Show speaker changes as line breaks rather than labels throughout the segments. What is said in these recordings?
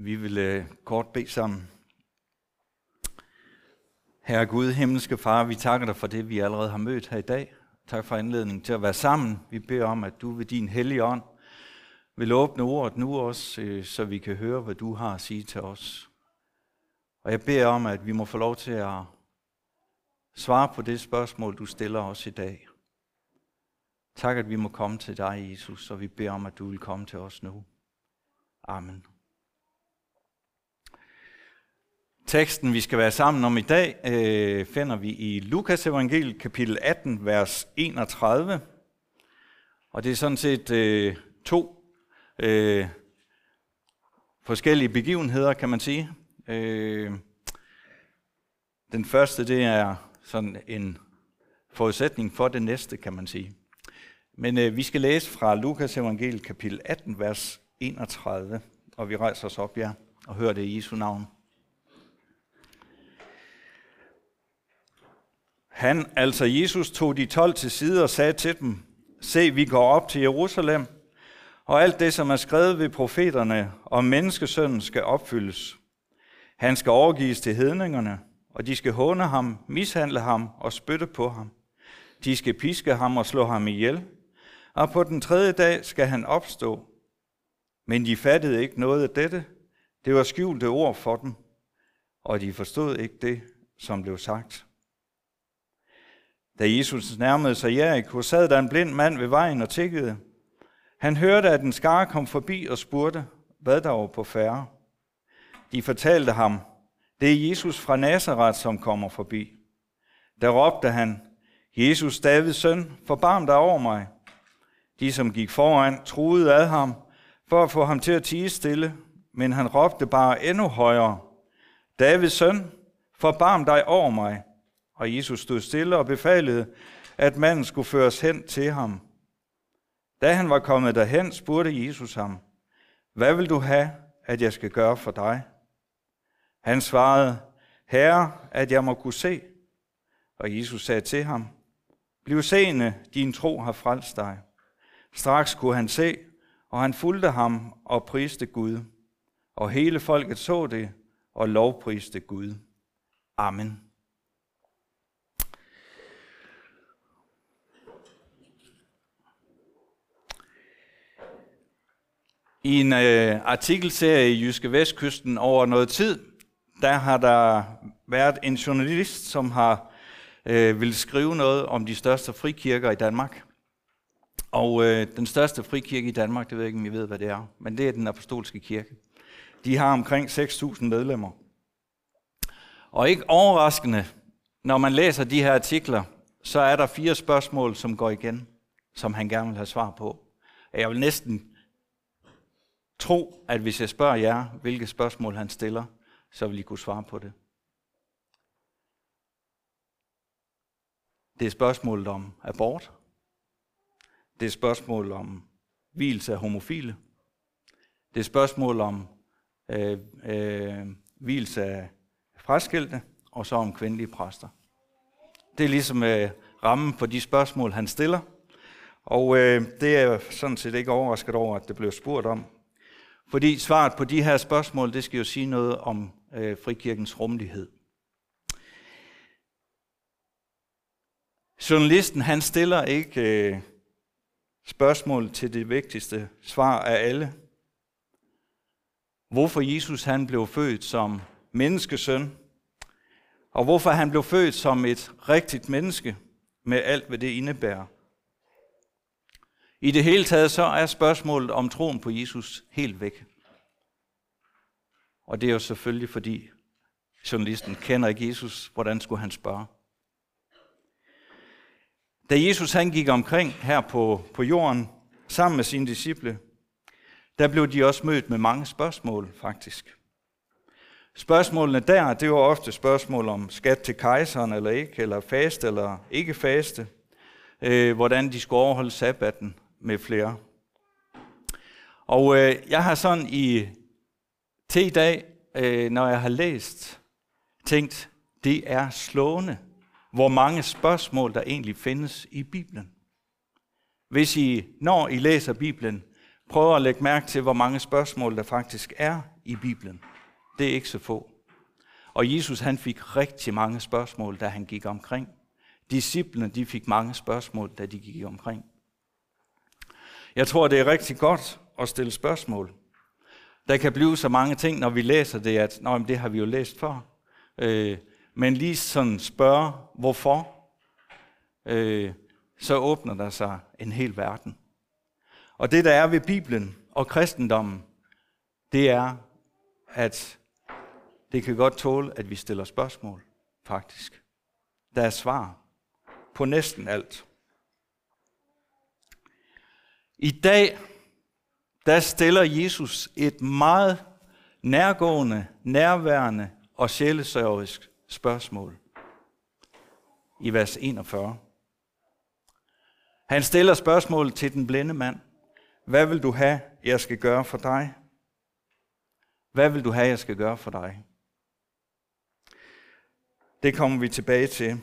Vi vil øh, kort bede sammen. Herre Gud, himmelske Far, vi takker dig for det, vi allerede har mødt her i dag. Tak for anledningen til at være sammen. Vi beder om, at du ved din hellige ånd vil åbne ordet nu også, øh, så vi kan høre, hvad du har at sige til os. Og jeg beder om, at vi må få lov til at svare på det spørgsmål, du stiller os i dag. Tak, at vi må komme til dig, Jesus, og vi beder om, at du vil komme til os nu. Amen. Teksten, vi skal være sammen om i dag, øh, finder vi i Lukas evangeliet kapitel 18, vers 31. Og det er sådan set øh, to øh, forskellige begivenheder, kan man sige. Øh, den første, det er sådan en forudsætning for det næste, kan man sige. Men øh, vi skal læse fra Lukas evangeliet kapitel 18, vers 31, og vi rejser os op, ja, og hører det i Jesu navn. Han, altså Jesus, tog de tolv til side og sagde til dem, Se, vi går op til Jerusalem, og alt det, som er skrevet ved profeterne om menneskesønnen, skal opfyldes. Han skal overgives til hedningerne, og de skal håne ham, mishandle ham og spytte på ham. De skal piske ham og slå ham ihjel, og på den tredje dag skal han opstå. Men de fattede ikke noget af dette. Det var skjulte ord for dem, og de forstod ikke det, som blev sagt. Da Jesus nærmede sig Jericho, sad der en blind mand ved vejen og tikkede. Han hørte, at en skare kom forbi og spurgte, hvad der var på færre. De fortalte ham, det er Jesus fra Nazareth, som kommer forbi. Der råbte han, Jesus, Davids søn, forbarm dig over mig. De, som gik foran, troede ad ham, for at få ham til at tige stille, men han råbte bare endnu højere, Davids søn, forbarm dig over mig. Og Jesus stod stille og befalede, at manden skulle føres hen til ham. Da han var kommet derhen, spurgte Jesus ham, Hvad vil du have, at jeg skal gøre for dig? Han svarede, Herre, at jeg må kunne se. Og Jesus sagde til ham, Bliv seende, din tro har frelst dig. Straks kunne han se, og han fulgte ham og priste Gud. Og hele folket så det og lovpriste Gud. Amen. I en øh, artikelserie i Jyske Vestkysten over noget tid, der har der været en journalist, som har øh, ville skrive noget om de største frikirker i Danmark. Og øh, den største frikirke i Danmark, det ved jeg ikke, om I ved, hvad det er, men det er den apostolske kirke. De har omkring 6.000 medlemmer. Og ikke overraskende, når man læser de her artikler, så er der fire spørgsmål, som går igen, som han gerne vil have svar på. Jeg vil næsten tro, at hvis jeg spørger jer, hvilke spørgsmål han stiller, så vil I kunne svare på det. Det er spørgsmålet om abort. Det er spørgsmålet om hvilelse af homofile. Det er spørgsmål om øh, øh, hvilelse af fraskilte, og så om kvindelige præster. Det er ligesom øh, rammen på de spørgsmål, han stiller. Og øh, det er jeg sådan set ikke overrasket over, at det blev spurgt om. Fordi svaret på de her spørgsmål, det skal jo sige noget om øh, frikirkens rummelighed. Journalisten han stiller ikke øh, spørgsmål til det vigtigste svar af alle. Hvorfor Jesus han blev født som menneskesøn, og hvorfor han blev født som et rigtigt menneske med alt, hvad det indebærer. I det hele taget så er spørgsmålet om troen på Jesus helt væk. Og det er jo selvfølgelig, fordi journalisten kender ikke Jesus. Hvordan skulle han spørge? Da Jesus han gik omkring her på, på jorden sammen med sine disciple, der blev de også mødt med mange spørgsmål faktisk. Spørgsmålene der, det var ofte spørgsmål om skat til kejseren eller ikke, eller faste eller ikke faste, øh, hvordan de skulle overholde sabbaten med flere. Og øh, jeg har sådan i til i dag, øh, når jeg har læst, tænkt, det er slående, hvor mange spørgsmål der egentlig findes i Bibelen. Hvis I, når I læser Bibelen, prøver at lægge mærke til, hvor mange spørgsmål der faktisk er i Bibelen. Det er ikke så få. Og Jesus han fik rigtig mange spørgsmål, da han gik omkring. Disciplene de fik mange spørgsmål, da de gik omkring. Jeg tror, det er rigtig godt at stille spørgsmål. Der kan blive så mange ting, når vi læser det, at Nå, det har vi jo læst før. Øh, men lige sådan spørge, hvorfor, øh, så åbner der sig en hel verden. Og det, der er ved Bibelen og kristendommen, det er, at det kan godt tåle, at vi stiller spørgsmål, faktisk. Der er svar på næsten alt. I dag, der stiller Jesus et meget nærgående, nærværende og sjælesørgisk spørgsmål i vers 41. Han stiller spørgsmålet til den blinde mand. Hvad vil du have, jeg skal gøre for dig? Hvad vil du have, jeg skal gøre for dig? Det kommer vi tilbage til.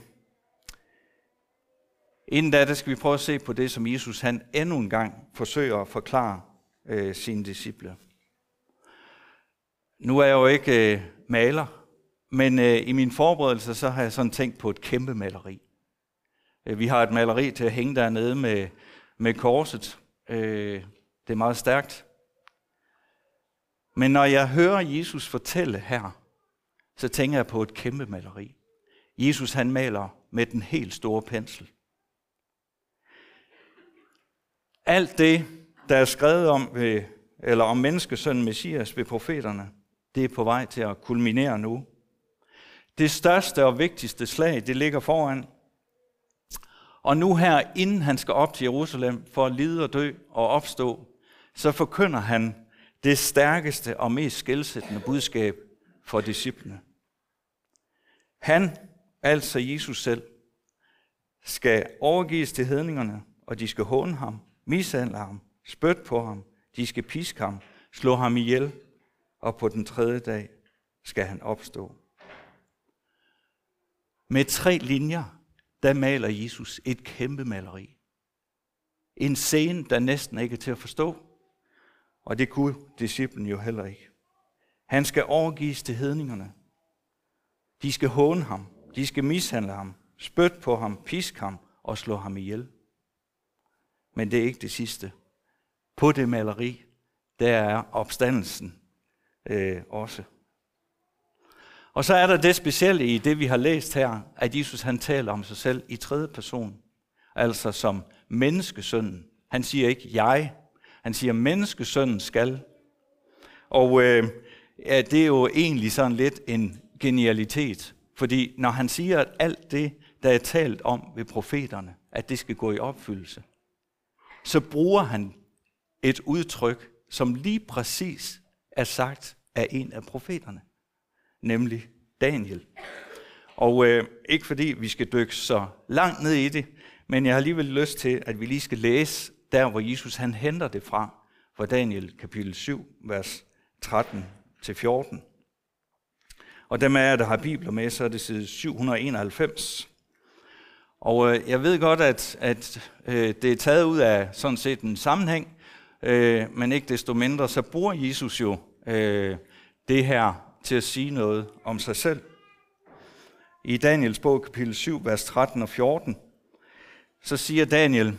Inden da, der skal vi prøve at se på det, som Jesus han endnu en gang forsøger at forklare øh, sine disciple. Nu er jeg jo ikke øh, maler, men øh, i min forberedelse så har jeg sådan tænkt på et kæmpe maleri. Øh, vi har et maleri til at hænge dernede med, med korset. Øh, det er meget stærkt. Men når jeg hører Jesus fortælle her, så tænker jeg på et kæmpe maleri. Jesus han maler med den helt store pensel. Alt det, der er skrevet om, ved, eller om menneskesønnen Messias ved profeterne, det er på vej til at kulminere nu. Det største og vigtigste slag, det ligger foran. Og nu her, inden han skal op til Jerusalem for at lide og dø og opstå, så forkynder han det stærkeste og mest skældsættende budskab for disciplene. Han, altså Jesus selv, skal overgives til hedningerne, og de skal håne ham, mishandle ham, spyt på ham, de skal piske ham, slå ham ihjel, og på den tredje dag skal han opstå. Med tre linjer, der maler Jesus et kæmpe maleri. En scene, der næsten ikke er til at forstå, og det kunne disciplen jo heller ikke. Han skal overgives til hedningerne. De skal håne ham, de skal mishandle ham, spytte på ham, piske ham og slå ham ihjel. Men det er ikke det sidste. På det maleri, der er opstandelsen øh, også. Og så er der det specielle i det, vi har læst her, at Jesus han taler om sig selv i tredje person. Altså som menneskesønnen. Han siger ikke jeg, han siger menneskesønnen skal. Og øh, ja, det er jo egentlig sådan lidt en genialitet. Fordi når han siger, at alt det, der er talt om ved profeterne, at det skal gå i opfyldelse, så bruger han et udtryk, som lige præcis er sagt af en af profeterne, nemlig Daniel. Og øh, ikke fordi vi skal dykke så langt ned i det, men jeg har alligevel lyst til, at vi lige skal læse der, hvor Jesus han henter det fra, fra Daniel kapitel 7, vers 13-14. Og dem af jer, der har bibler med, så er det side 791. Og øh, jeg ved godt, at, at øh, det er taget ud af sådan set en sammenhæng, øh, men ikke desto mindre, så bruger Jesus jo øh, det her til at sige noget om sig selv. I Daniels bog, kapitel 7, vers 13 og 14, så siger Daniel,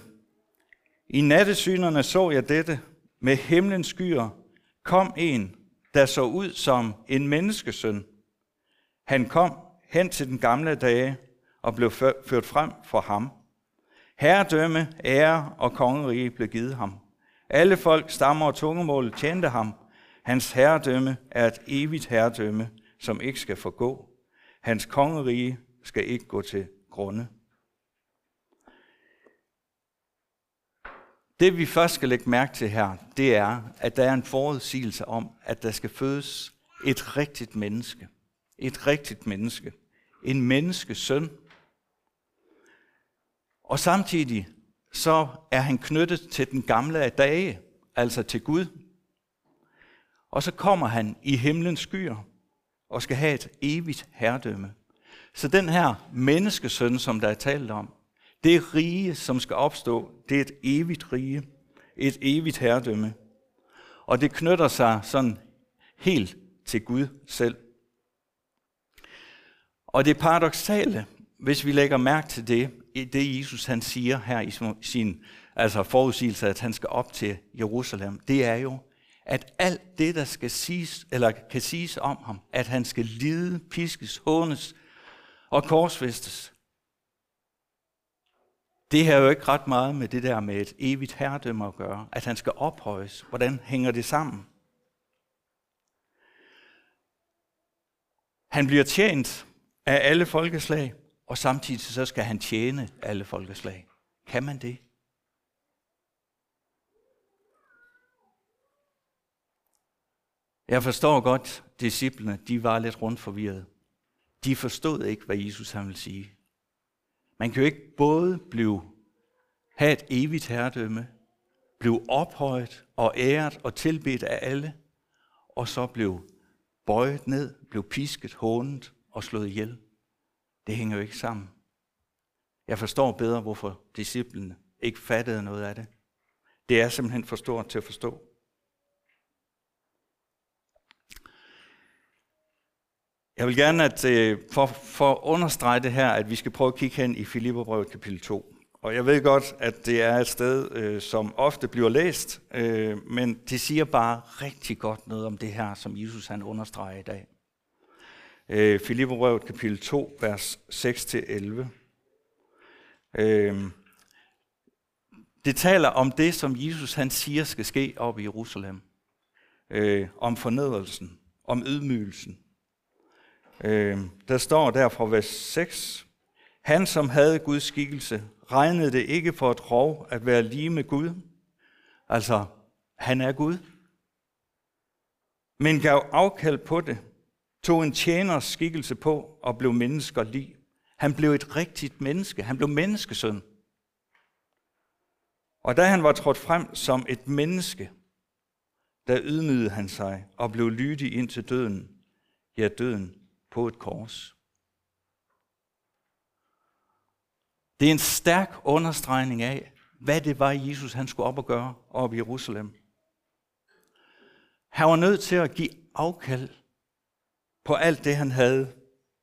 I nattesynerne så jeg dette, med himlens skyer kom en, der så ud som en menneskesøn. Han kom hen til den gamle dage og blev ført frem for ham. Herredømme, ære og kongerige blev givet ham. Alle folk, stammer og tungemål tjente ham. Hans herredømme er et evigt herredømme, som ikke skal forgå. Hans kongerige skal ikke gå til grunde. Det vi først skal lægge mærke til her, det er, at der er en forudsigelse om, at der skal fødes et rigtigt menneske. Et rigtigt menneske. En menneskesøn. Og samtidig så er han knyttet til den gamle af dage, altså til Gud. Og så kommer han i himlens skyer og skal have et evigt herredømme. Så den her menneskesøn, som der er talt om, det rige, som skal opstå, det er et evigt rige, et evigt herredømme. og det knytter sig sådan helt til Gud selv. Og det paradoxale, hvis vi lægger mærke til det, det Jesus han siger her i sin altså forudsigelse, at han skal op til Jerusalem, det er jo, at alt det, der skal siges, eller kan siges om ham, at han skal lide, piskes, hånes og korsfæstes, det har jo ikke ret meget med det der med et evigt herredømme at gøre, at han skal ophøjes. Hvordan hænger det sammen? Han bliver tjent af alle folkeslag, og samtidig så skal han tjene alle folkeslag. Kan man det? Jeg forstår godt, disciplene, de var lidt rundt forvirret. De forstod ikke, hvad Jesus han ville sige. Man kan jo ikke både blive, have et evigt herredømme, blive ophøjet og æret og tilbedt af alle, og så blive bøjet ned, blive pisket, hånet og slået ihjel. Det hænger jo ikke sammen. Jeg forstår bedre, hvorfor disciplene ikke fattede noget af det. Det er simpelthen for stort til at forstå. Jeg vil gerne, at øh, for, for at understrege det her, at vi skal prøve at kigge hen i Filipperbrevet kapitel 2. Og jeg ved godt, at det er et sted, øh, som ofte bliver læst, øh, men det siger bare rigtig godt noget om det her, som Jesus han understreger i dag. Øh, Filipperbrevet kapitel 2, vers 6-11. Øh, det taler om det, som Jesus han siger skal ske op i Jerusalem. Øh, om fornedrelsen, om ydmygelsen, Øh, der står der fra vers 6, Han som havde Guds skikkelse, regnede det ikke for et rov at være lige med Gud. Altså, han er Gud. Men gav afkald på det, tog en tjeners skikkelse på og blev mennesker lige. Han blev et rigtigt menneske. Han blev menneskesøn. Og da han var trådt frem som et menneske, der ydmygede han sig og blev lydig ind til døden, ja døden på et kors. Det er en stærk understregning af, hvad det var, Jesus han skulle op og gøre op i Jerusalem. Han var nødt til at give afkald på alt det, han havde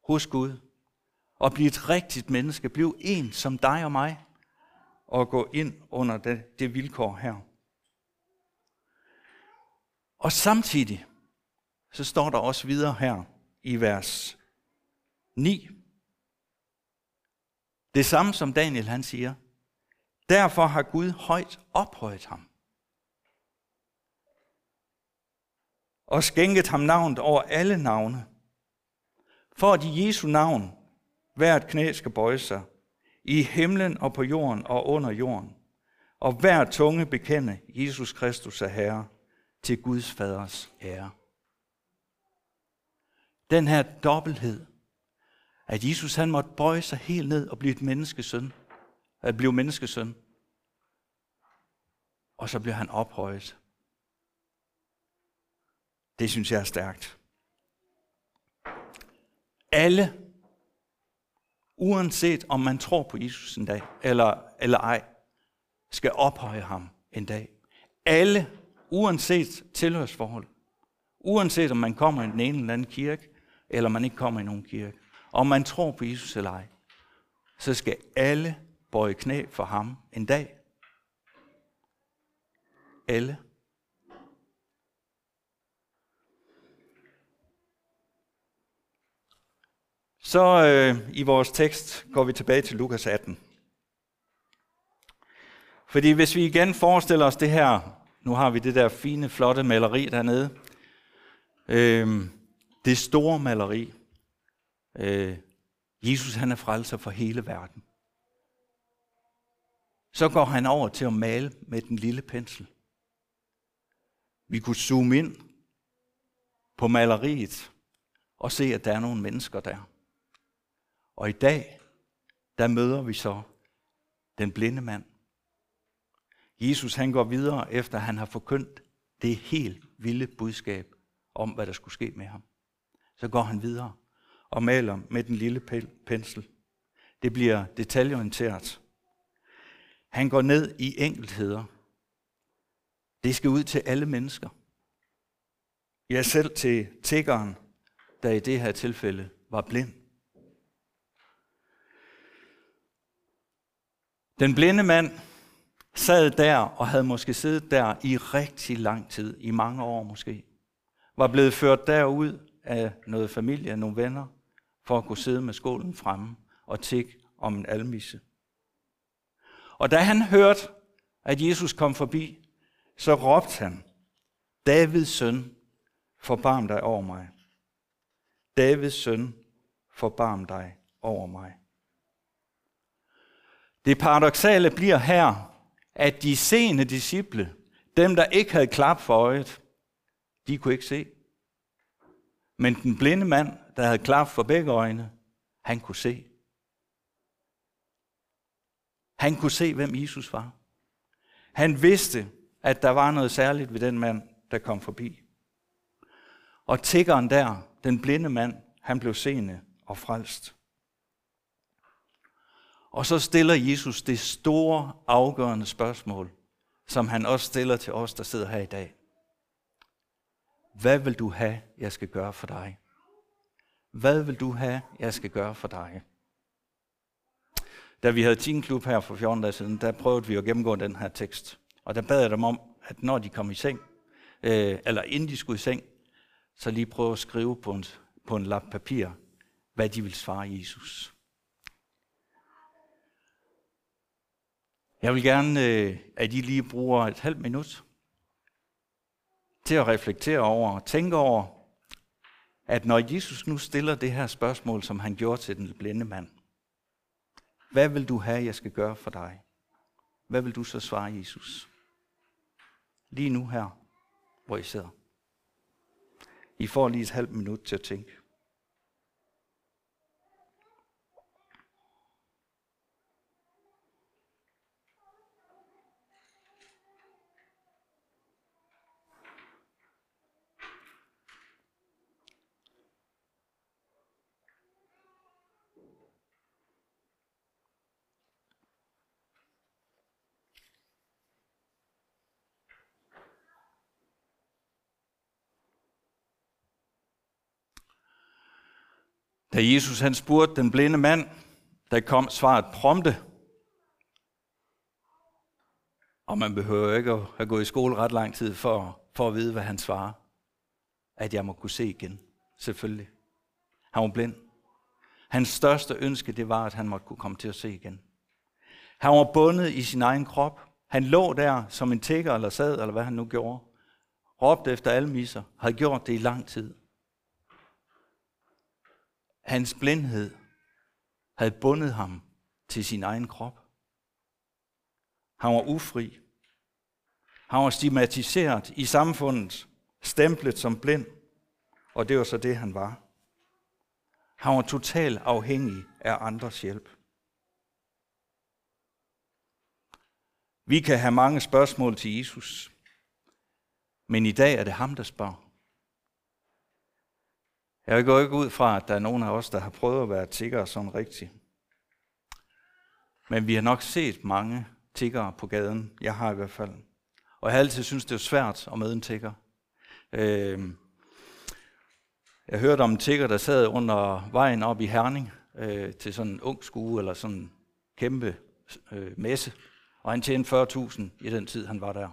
hos Gud, og blive et rigtigt menneske, blive en som dig og mig, og gå ind under det, det vilkår her. Og samtidig, så står der også videre her, i vers 9. Det samme som Daniel han siger. Derfor har Gud højt ophøjet ham. Og skænket ham navnet over alle navne. For at i Jesu navn hvert knæ skal bøje sig, i himlen og på jorden og under jorden, og hver tunge bekende Jesus Kristus er Herre til Guds faders ære. Den her dobbelthed, at Jesus han måtte bøje sig helt ned og blive et menneskesøn, at blive menneskesøn. Og så bliver han ophøjet. Det synes jeg er stærkt. Alle, uanset om man tror på Jesus en dag, eller, eller ej, skal ophøje ham en dag. Alle, uanset tilhørsforhold, uanset om man kommer i den ene eller anden kirke, eller man ikke kommer i nogen kirke, om man tror på Jesus eller ej, så skal alle bøje knæ for ham en dag. Alle. Så øh, i vores tekst går vi tilbage til Lukas 18. Fordi hvis vi igen forestiller os det her, nu har vi det der fine, flotte maleri dernede, øh, det store maleri. Øh, Jesus han er frelser for hele verden. Så går han over til at male med den lille pensel. Vi kunne zoome ind på maleriet og se, at der er nogle mennesker der. Og i dag, der møder vi så den blinde mand. Jesus han går videre, efter han har forkyndt det helt vilde budskab om, hvad der skulle ske med ham. Så går han videre og maler med den lille pensel. Det bliver detaljeorienteret. Han går ned i enkeltheder. Det skal ud til alle mennesker. Ja, selv til tiggeren, der i det her tilfælde var blind. Den blinde mand sad der og havde måske siddet der i rigtig lang tid, i mange år måske. Var blevet ført derud af noget familie, nogle venner, for at kunne sidde med skålen fremme og tikke om en almisse. Og da han hørte, at Jesus kom forbi, så råbte han, Davids søn, forbarm dig over mig. Davids søn, forbarm dig over mig. Det paradoxale bliver her, at de seende disciple, dem der ikke havde klap for øjet, de kunne ikke se. Men den blinde mand, der havde klap for begge øjne, han kunne se. Han kunne se, hvem Jesus var. Han vidste, at der var noget særligt ved den mand, der kom forbi. Og tiggeren der, den blinde mand, han blev seende og frelst. Og så stiller Jesus det store, afgørende spørgsmål, som han også stiller til os, der sidder her i dag. Hvad vil du have, jeg skal gøre for dig? Hvad vil du have, jeg skal gøre for dig? Da vi havde teenklub her for 14 dage siden, der prøvede vi at gennemgå den her tekst. Og der bad jeg dem om, at når de kom i seng, øh, eller inden de skulle i seng, så lige prøve at skrive på en, på en lap papir, hvad de vil svare Jesus. Jeg vil gerne, øh, at I lige bruger et halvt minut til at reflektere over og tænke over, at når Jesus nu stiller det her spørgsmål, som han gjorde til den blinde mand, hvad vil du have, jeg skal gøre for dig? Hvad vil du så svare Jesus? Lige nu her, hvor I sidder. I får lige et halvt minut til at tænke. Da Jesus han spurgte den blinde mand, der kom svaret prompte. Og man behøver ikke at have gået i skole ret lang tid for, for at vide, hvad han svarer. At jeg må kunne se igen. Selvfølgelig. Han var blind. Hans største ønske, det var, at han måtte kunne komme til at se igen. Han var bundet i sin egen krop. Han lå der som en tigger eller sad, eller hvad han nu gjorde. Råbte efter alle misser. Havde gjort det i lang tid. Hans blindhed havde bundet ham til sin egen krop. Han var ufri. Han var stigmatiseret i samfundet, stemplet som blind, og det var så det, han var. Han var totalt afhængig af andres hjælp. Vi kan have mange spørgsmål til Jesus, men i dag er det ham, der spørger. Jeg går ikke ud fra, at der er nogen af os, der har prøvet at være tiggere sådan rigtigt. Men vi har nok set mange tiggere på gaden. Jeg har i hvert fald. Og jeg har altid synes det er svært at møde en tigger. Øh, jeg hørte om en tigger, der sad under vejen op i Herning øh, til sådan en ung skue eller sådan en kæmpe øh, messe. Og han tjente 40.000 i den tid, han var der.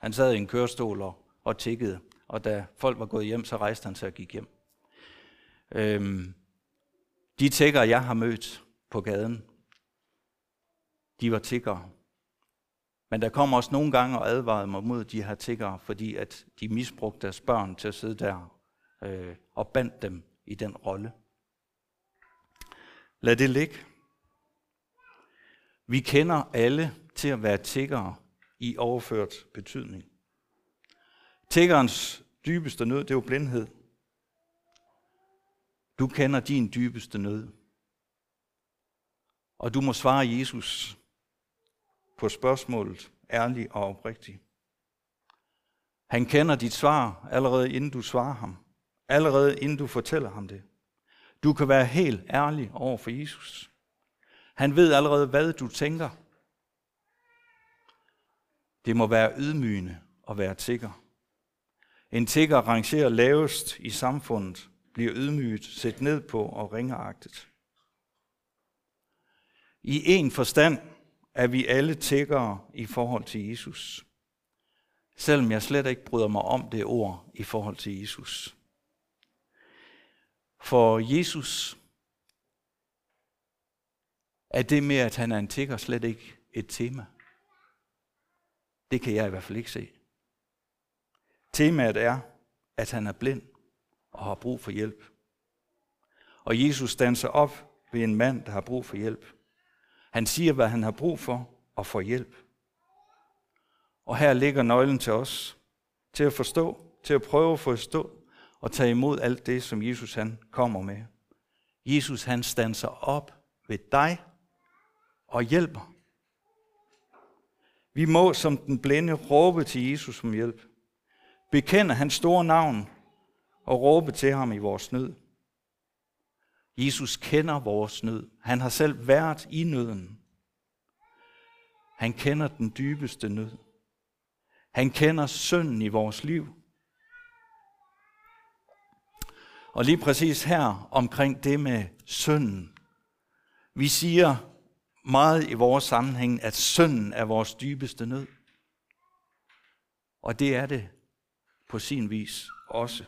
Han sad i en kørestol og, og tiggede. Og da folk var gået hjem, så rejste han sig og gik hjem. Øhm, de tigger, jeg har mødt på gaden, de var tiggere. Men der kom også nogle gange og advarede mig mod de her tiggere, fordi at de misbrugte deres børn til at sidde der øh, og bandt dem i den rolle. Lad det ligge. Vi kender alle til at være tiggere i overført betydning. Tiggerens dybeste nød, det er jo blindhed. Du kender din dybeste nød. Og du må svare Jesus på spørgsmålet ærligt og oprigtigt. Han kender dit svar allerede inden du svarer ham. Allerede inden du fortæller ham det. Du kan være helt ærlig over for Jesus. Han ved allerede, hvad du tænker. Det må være ydmygende at være tigger. En tigger rangerer lavest i samfundet, bliver ydmyget, set ned på og ringeagtet. I en forstand er vi alle tækkere i forhold til Jesus. Selvom jeg slet ikke bryder mig om det ord i forhold til Jesus. For Jesus er det med, at han er en tigger, slet ikke et tema. Det kan jeg i hvert fald ikke se. Temaet er, at han er blind og har brug for hjælp. Og Jesus standser op ved en mand, der har brug for hjælp. Han siger, hvad han har brug for, og får hjælp. Og her ligger nøglen til os, til at forstå, til at prøve at forstå, og tage imod alt det, som Jesus han kommer med. Jesus han standser op ved dig og hjælper. Vi må som den blinde råbe til Jesus om hjælp. Bekende hans store navn og råbe til ham i vores nød. Jesus kender vores nød. Han har selv været i nøden. Han kender den dybeste nød. Han kender synden i vores liv. Og lige præcis her omkring det med synden. Vi siger meget i vores sammenhæng, at synden er vores dybeste nød. Og det er det på sin vis også.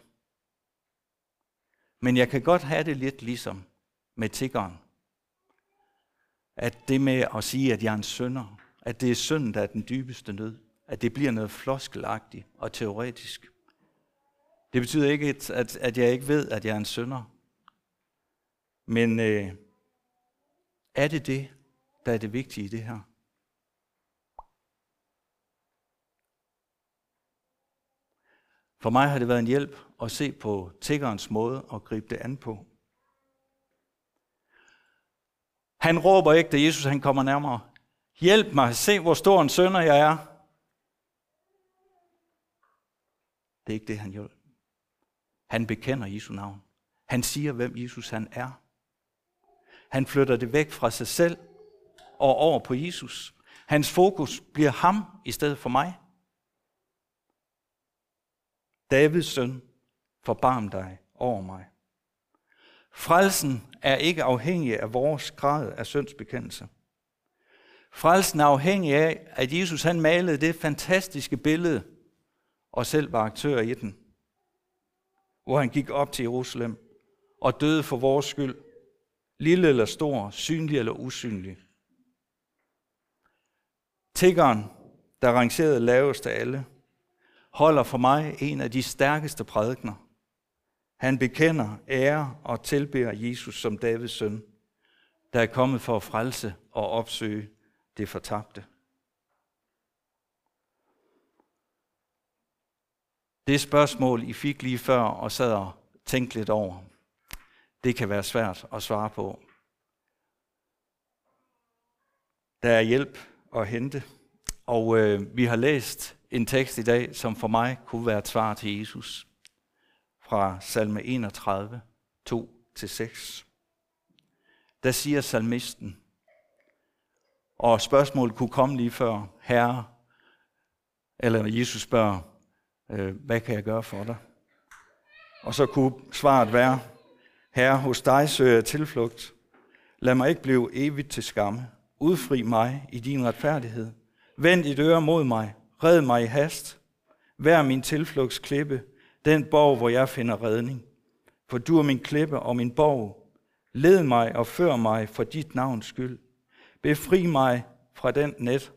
Men jeg kan godt have det lidt ligesom med tiggeren. At det med at sige, at jeg er en synder, at det er synd, der er den dybeste nød, at det bliver noget floskelagtigt og teoretisk. Det betyder ikke, at, at jeg ikke ved, at jeg er en synder. Men øh, er det det, der er det vigtige i det her? For mig har det været en hjælp at se på tiggerens måde at gribe det an på. Han råber ikke, da Jesus han kommer nærmere. Hjælp mig, se hvor stor en sønder jeg er. Det er ikke det, han hjælper. Han bekender Jesu navn. Han siger, hvem Jesus han er. Han flytter det væk fra sig selv og over på Jesus. Hans fokus bliver ham i stedet for mig. Davids søn, forbarm dig over mig. Frelsen er ikke afhængig af vores grad af syndsbekendelse. Frelsen er afhængig af, at Jesus han malede det fantastiske billede, og selv var aktør i den. Hvor han gik op til Jerusalem og døde for vores skyld, lille eller stor, synlig eller usynlig. Tiggeren, der rangerede lavest af alle, holder for mig en af de stærkeste prædikner. Han bekender, ære og tilbeder Jesus som Davids søn, der er kommet for at frelse og opsøge det fortabte. Det spørgsmål, I fik lige før og sad og tænkte lidt over, det kan være svært at svare på. Der er hjælp at hente, og øh, vi har læst en tekst i dag, som for mig kunne være et svar til Jesus, fra salme 31, 2-6. Der siger salmisten, og spørgsmålet kunne komme lige før, Herre, eller Jesus spørger, øh, hvad kan jeg gøre for dig? Og så kunne svaret være, Herre, hos dig søger jeg tilflugt. Lad mig ikke blive evigt til skamme. Udfri mig i din retfærdighed. Vend dit øre mod mig. Red mig i hast. Vær min tilflugtsklippe, den borg, hvor jeg finder redning. For du er min klippe og min borg. Led mig og før mig for dit navns skyld. Befri mig fra den net,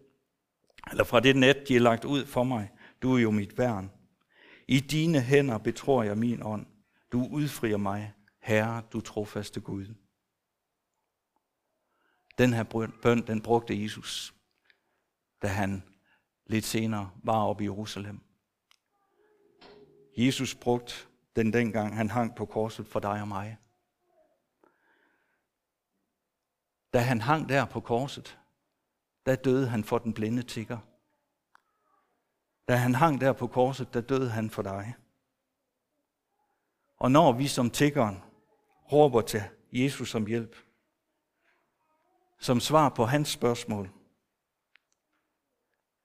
eller fra det net, de har lagt ud for mig. Du er jo mit værn. I dine hænder betror jeg min ånd. Du udfrier mig, Herre, du trofaste Gud. Den her bøn, den brugte Jesus, da han lidt senere var oppe i Jerusalem. Jesus brugte den dengang, han hang på korset for dig og mig. Da han hang der på korset, der døde han for den blinde tigger. Da han hang der på korset, der døde han for dig. Og når vi som tiggeren råber til Jesus om hjælp, som svar på hans spørgsmål,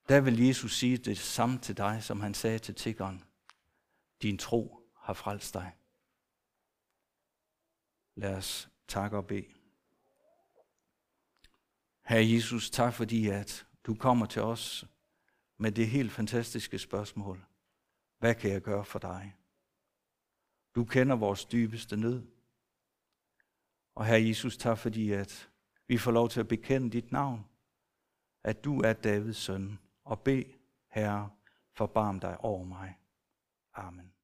der vil Jesus sige det samme til dig, som han sagde til tiggeren. din tro har frelst dig. Lad os takke og bede. Herre Jesus, tak fordi at du kommer til os med det helt fantastiske spørgsmål. Hvad kan jeg gøre for dig? Du kender vores dybeste nød. Og Herre Jesus, tak fordi at vi får lov til at bekende dit navn, at du er Davids søn, og bed, Herre, forbarm dig over mig. Amen.